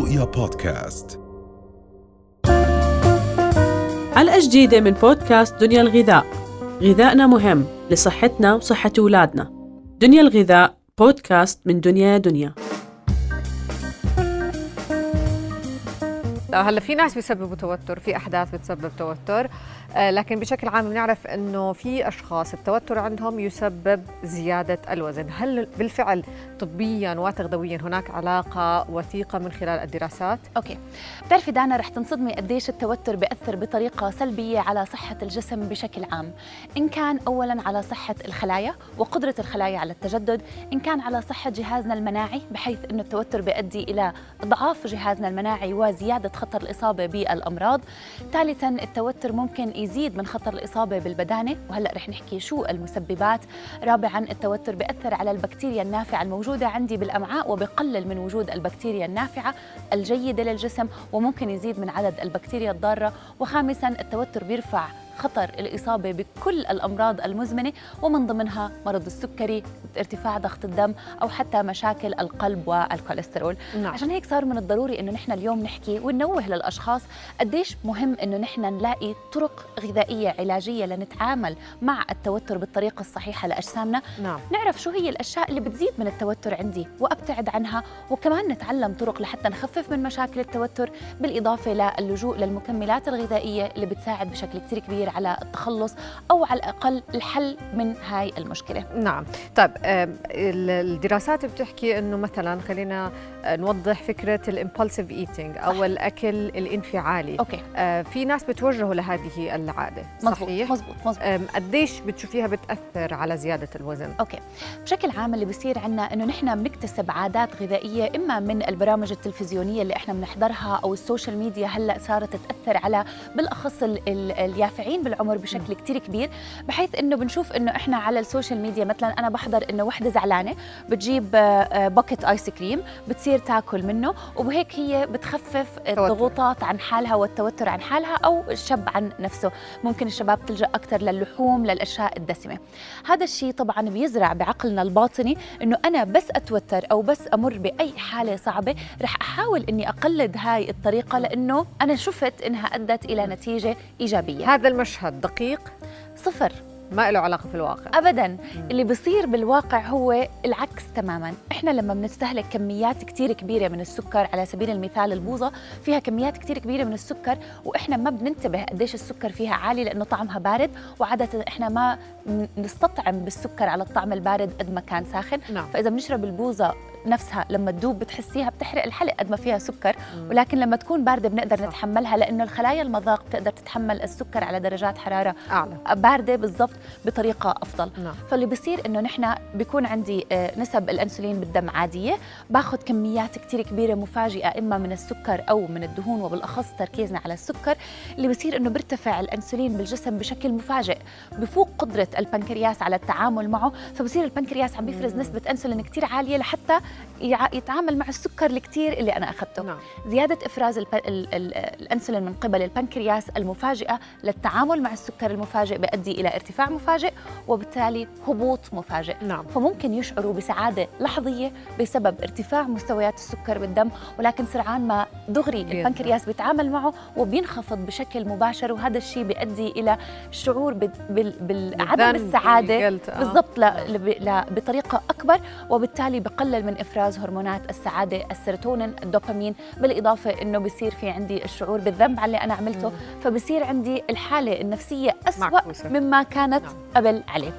رؤيا بودكاست. حلقة جديدة من بودكاست دنيا الغذاء. غذائنا مهم لصحتنا وصحة أولادنا. دنيا الغذاء بودكاست من دنيا دنيا. هلا في ناس بيسببوا توتر في أحداث بتسبب توتر. آه، لكن بشكل عام بنعرف إنه في أشخاص التوتر عندهم يسبب زيادة الوزن. هل بالفعل طبيا وتغذويا هناك علاقة وثيقة من خلال الدراسات؟ أوكي. بتعرفي دانا رح تنصدمي قديش التوتر بيأثر بطريقة سلبية على صحة الجسم بشكل عام. إن كان اولا على صحة الخلايا وقدرة الخلايا على التجدد إن كان على صحة جهازنا المناعي بحيث إنه التوتر بيؤدي إلى اضعاف جهازنا المناعي وزيادة خطر الإصابة بالأمراض. ثالثا التوتر ممكن يزيد من خطر الإصابة بالبدانة. وهلأ رح نحكي شو المسببات. رابعا التوتر بيأثر على البكتيريا النافعة الموجودة عندي بالأمعاء وبقلل من وجود البكتيريا النافعة الجيدة للجسم وممكن يزيد من عدد البكتيريا الضارة. وخامسا التوتر بيرفع خطر الإصابة بكل الأمراض المزمنة ومن ضمنها مرض السكري ارتفاع ضغط الدم أو حتى مشاكل القلب والكوليسترول نعم. عشان هيك صار من الضروري أنه نحن اليوم نحكي وننوه للأشخاص قديش مهم أنه نحن نلاقي طرق غذائية علاجية لنتعامل مع التوتر بالطريقة الصحيحة لأجسامنا نعم. نعرف شو هي الأشياء اللي بتزيد من التوتر عندي وأبتعد عنها وكمان نتعلم طرق لحتى نخفف من مشاكل التوتر بالإضافة للجوء للمكملات الغذائية اللي بتساعد بشكل كتير كبير على التخلص أو على الأقل الحد من هاي المشكلة. نعم. طيب الدراسات بتحكي إنه مثلا خلينا نوضح فكرة ال impulsive eating أو الأكل الانفعالي. okay. آه، في ناس بتوجهوا لهذه العادة صحيح؟ مزبوط مزبوط قديش بتشوفيها بتأثر على زيادة الوزن؟ okay. بشكل عام اللي بيصير عندنا إنه نحن بنكتسب عادات غذائية إما من البرامج التلفزيونية اللي إحنا بنحضرها أو ال social media هلأ صارت تأثر على بالأخص اليافعين بالعمر بشكل كتير كبير بحيث إنه بنشوف إنه إحنا على ال social media مثلا أنا بحضر إنه وحدة زعلانة بتجيب باكيت ice cream بتصير تاكل منه وبهيك هي بتخفف الضغوطات عن حالها والتوتر عن حالها أو الشاب عن نفسه. ممكن الشباب تلجأ أكثر للحوم للأشياء الدسمة. هذا الشيء طبعا بيزرع بعقلنا الباطني إنه أنا بس أتوتر أو بس أمر بأي حالة صعبة رح أحاول إني أقلد هاي الطريقة لإنه أنا شفت إنها أدت إلى نتيجة إيجابية. هذا مشهد دقيق؟ صفر. ما له علاقة في الواقع. ابدا. مم. اللي بيصير بالواقع هو العكس تماما. إحنا لما بنستهلك كميات كثير كبيرة من السكر على سبيل المثال البوظة فيها كميات كثير كبيرة من السكر وإحنا ما بننتبه قديش السكر فيها عالي لأنه طعمها بارد وعادة إحنا ما نستطعم بالسكر على الطعم البارد قد ما كان ساخن. نعم. فإذا بنشرب البوظة نفسها لما تدوب بتحسيها بتحرق الحلق قد ما فيها سكر ولكن لما تكون باردة بنقدر نتحملها لأنه الخلايا المذاق بتقدر تتحمل السكر على درجات حرارة أعلى. باردة بالضبط بطريقة أفضل. نعم. فاللي بصير إنه نحن بيكون عندي آه، نسب الأنسولين بالدم عادية باخذ كميات كثير كبيرة مفاجئة إما من السكر أو من الدهون وبالأخص تركيزنا على السكر. اللي بصير إنه بيرتفع الأنسولين بالجسم بشكل مفاجئ بفوق قدرة البنكرياس على التعامل معه. فبصير البنكرياس عم بيفرز نسبة أنسولين كثير عالية لحتى يتعامل مع السكر الكثير اللي أنا أخذته نعم. زيادة إفراز ال ال ال الأنسولين من قبل البنكرياس المفاجئة للتعامل مع السكر المفاجئ بيؤدي إلى ارتفاع مفاجئ وبالتالي هبوط مفاجئ نعم. فممكن يشعروا بسعادة لحظية بسبب ارتفاع مستويات السكر بالدم ولكن سرعان ما دغري البنكرياس بيتعامل معه وبينخفض بشكل مباشر وهذا الشيء بيؤدي إلى شعور بعدم السعادة آه. بالضبط بطريقة أكبر وبالتالي بقلل من إفراز هرمونات السعادة السيروتونين الدوبامين. بالإضافة إنه بصير في عندي الشعور بالذنب على اللي أنا عملته فبصير عندي الحالة النفسية أسوأ مما كانت نعم. قبل عليه.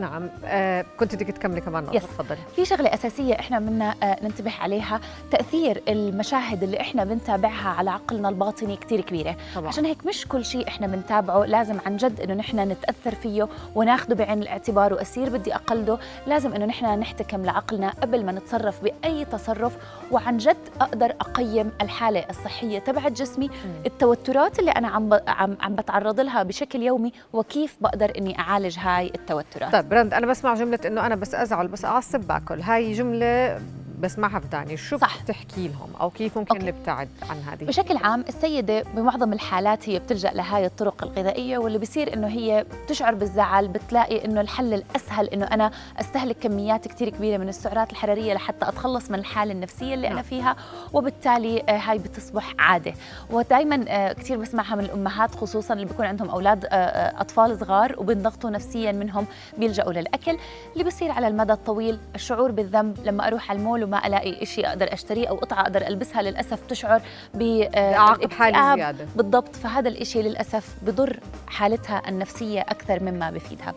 نعم. آه كنت بدك تكملي كمان نقطة تفضلي. في شغلة أساسية إحنا بدنا آه ننتبه عليها تأثير المشاهد اللي إحنا بنتابعها على عقلنا الباطني كتير كبيرة. طبعا. عشان هيك مش كل شيء إحنا بنتابعه لازم عن جد إنه نحن نتأثر فيه وناخده بعين الاعتبار وأصير بدي أقلده. لازم إنه نحن نحتكم لعقلنا قبل ما نتصرف بأي تصرف وعن جد أقدر أقيم الحالة الصحية تبعت جسمي م. التوترات اللي أنا عم عم عم بتعرض لها بشكل يومي وكيف بقدر إني أعالج هاي التوترات. طيب برند أنا بسمع جملة إنه أنا بس أزعل بس أعصب باكل. هاي جملة بسمعها في داني شو صح. بتحكي لهم أو كيف ممكن أوكي. نبتعد عن هذه بشكل عام السيدة بمعظم الحالات هي بتلجأ لهاي الطرق الغذائية واللي بيصير إنه هي بتشعر بالزعل بتلاقي إنه الحل الأسهل إنه أنا أستهلك كميات كتير كبيرة من السعرات الحرارية لحتى أتخلص من الحالة النفسية اللي أنا نعم. فيها وبالتالي آه، هاي بتصبح عادة ودائما آه، كتير بسمعها من الأمهات خصوصا اللي بيكون عندهم أولاد آه، أطفال صغار وبينضغطوا نفسيا منهم بيلجأوا للأكل اللي بيصير على المدى الطويل الشعور بالذنب لما أروح على المول وما ألاقي شيء أقدر أشتريه أو قطعة أقدر ألبسها للأسف تشعر ب اعاقب حالي. زيادة. بالضبط. فهذا الإشي للأسف بضر حالتها النفسية أكثر مما بفيدها.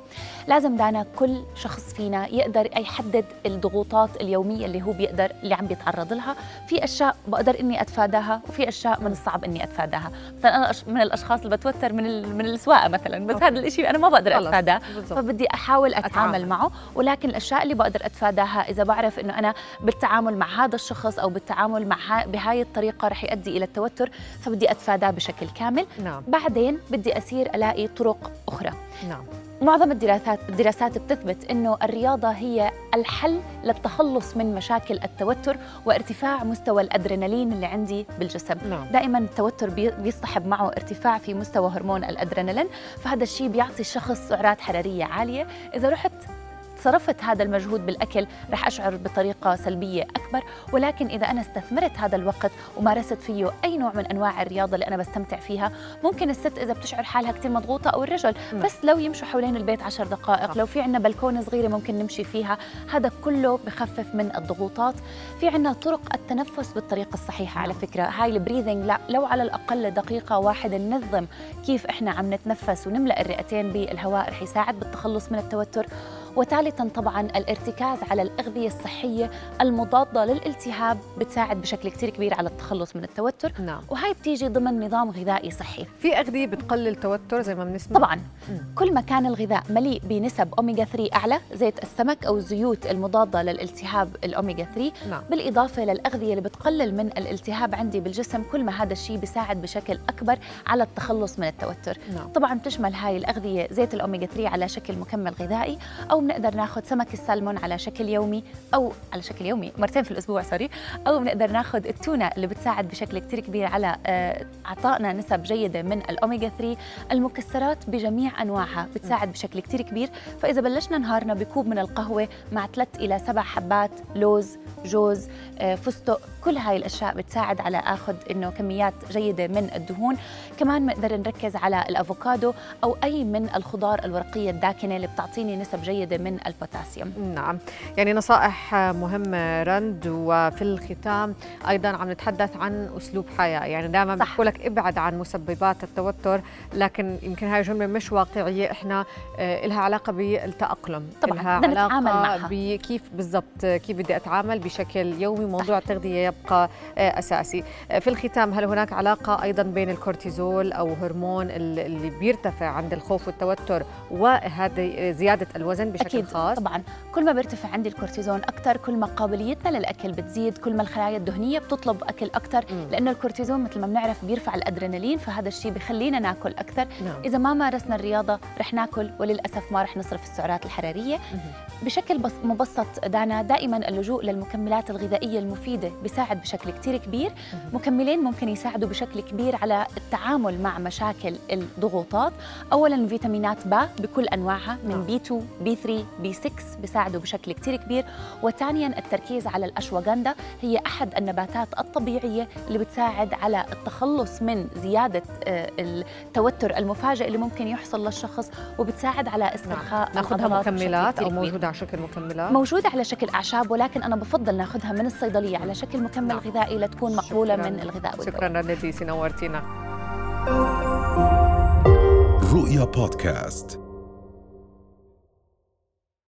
لازم دانا كل شخص فينا يقدر يحدد الضغوطات اليومية اللي هو بيقدر اللي عم بيتعرض لها. في أشياء بقدر إني أتفاداها وفي أشياء من الصعب إني أتفاداها. مثلا أش- من الأشخاص اللي بتوتر من من السواقة مثلا بس أوكي. هذا الإشي أنا ما بقدر بالضبط. فبدي أحاول أتعامل, أتعامل. معه. ولكن الأشياء اللي بقدر أتفاداها إذا بعرف إنه أنا بالتعامل مع هذا الشخص أو بالتعامل مع ها- بهاي الطريقة رح يؤدي إلى التوتر فبدي أتفاداه بشكل كامل. نعم. بعدين بدي أسير ألاقي طرق أخرى. نعم. معظم الدراسات الدراسات بتثبت إنه الرياضة هي الحل للتخلص من مشاكل التوتر وارتفاع مستوى الأدرينالين اللي عندي بالجسم. نعم. دائما التوتر بي- بيصطحب معه ارتفاع في مستوى هرمون الأدرينالين فهذا الشيء بيعطي الشخص سعرات حرارية عالية. إذا رحت صرفت هذا المجهود بالأكل رح أشعر بطريقة سلبية أكبر ولكن إذا أنا استثمرت هذا الوقت ومارست فيه أي نوع من أنواع الرياضة اللي أنا بستمتع فيها ممكن الست إذا بتشعر حالها كثير مضغوطة أو الرجل. بس لو يمشوا حوالين البيت عشر دقائق. لو في عندنا بلكونة صغيرة ممكن نمشي فيها هذا كله بخفف من الضغوطات في عندنا طرق التنفس بالطريقة الصحيحة على نعم. فكرة هاي البريذنج لا لو على الأقل دقيقة واحدة ننظم كيف إحنا عم نتنفس ونملأ الرئتين بالهواء رح يساعد بالتخلص من التوتر وثالثا طبعا الارتكاز على الأغذية الصحية المضادة للالتهاب بتساعد بشكل كتير كبير على التخلص من التوتر. نعم. وهي بتيجي ضمن نظام غذائي صحي. في أغذية بتقلل توتر زي ما بنسمع؟ طبعا. مم. كل ما كان الغذاء مليء بنسب اوميجا 3 أعلى زيت السمك أو الزيوت المضادة للالتهاب الاوميجا 3 نعم. بالإضافة للاغذيه اللي بتقلل من الالتهاب عندي بالجسم كل ما هذا الشيء بيساعد بشكل أكبر على التخلص من التوتر. نعم. طبعا بتشمل هاي الأغذية زيت الاوميجا 3 على شكل مكمل غذائي بنقدر ناخذ سمك السلمون على شكل يومي أو على شكل يومي مرتين في الأسبوع sorry أو بنقدر ناخذ التونة اللي بتساعد بشكل كتير كبير على آه، أعطائنا نسب جيدة من الاوميجا 3 المكسرات بجميع أنواعها بتساعد بشكل كتير كبير. فإذا بلشنا نهارنا بكوب من القهوة مع ثلاث إلى سبع حبات لوز جوز آه، فستق كل هاي الأشياء بتساعد على آخذ إنه كميات جيدة من الدهون. كمان بنقدر نركز على الأفوكادو أو أي من الخضار الورقية الداكنة اللي بتعطيني نسب جيدة من البوتاسيوم. نعم. يعني نصائح مهمة رند وفي الختام أيضا عم نتحدث عن أسلوب حياة. يعني دائما صح. بقول لك ابعد عن مسببات التوتر لكن يمكن هاي جملة مش واقعية. إحنا آه، إلها علاقة بالتأقلم. طبعاً، نتعامل علاقة معها. بكيف بالضبط كيف بدي أتعامل بشكل يومي. موضوع التغذية يبقى آه، أساسي. آه، في الختام هل هناك علاقة أيضا بين الكورتيزول أو هرمون ال- اللي بيرتفع عند الخوف والتوتر وهذه زيادة الوزن بشكل أكيد خاص طبعا كل ما بيرتفع عندي الكورتيزون أكثر كل ما قابليتنا للأكل بتزيد كل ما الخلايا الدهنية بتطلب أكل أكثر مم. لأنه الكورتيزون مثل ما بنعرف بيرفع الأدرينالين فهذا الشيء بخلينا ناكل أكثر نعم إذا ما مارسنا الرياضة رح ناكل وللأسف ما رح نصرف السعرات الحرارية مهم. بشكل بس مبسط دانا دائما اللجوء للمكملات الغذائية المفيدة بيساعد بشكل كتير كبير مهم. مكملين ممكن يساعدوا بشكل كبير على التعامل مع مشاكل الضغوطات اولا فيتامينات B بكل أنواعها نعم. من B 2 B 3 B 6 بيساعدوا بشكل كتير كبير. وثانيا التركيز على الاشواغندا هي أحد النباتات الطبيعية اللي بتساعد على التخلص من زيادة آه، التوتر المفاجئ اللي ممكن يحصل للشخص وبتساعد على استرخاء ناخذها مكملات أو. موجودة على شكل مكملات؟ موجودة على شكل أعشاب ولكن أنا بفضل ناخذها من الصيدلية على شكل مكمل نعم. غذائي لتكون مقبولة شكراً. من الغذاء والدواء شكرا رندتي نورتينا. رؤيا بودكاست.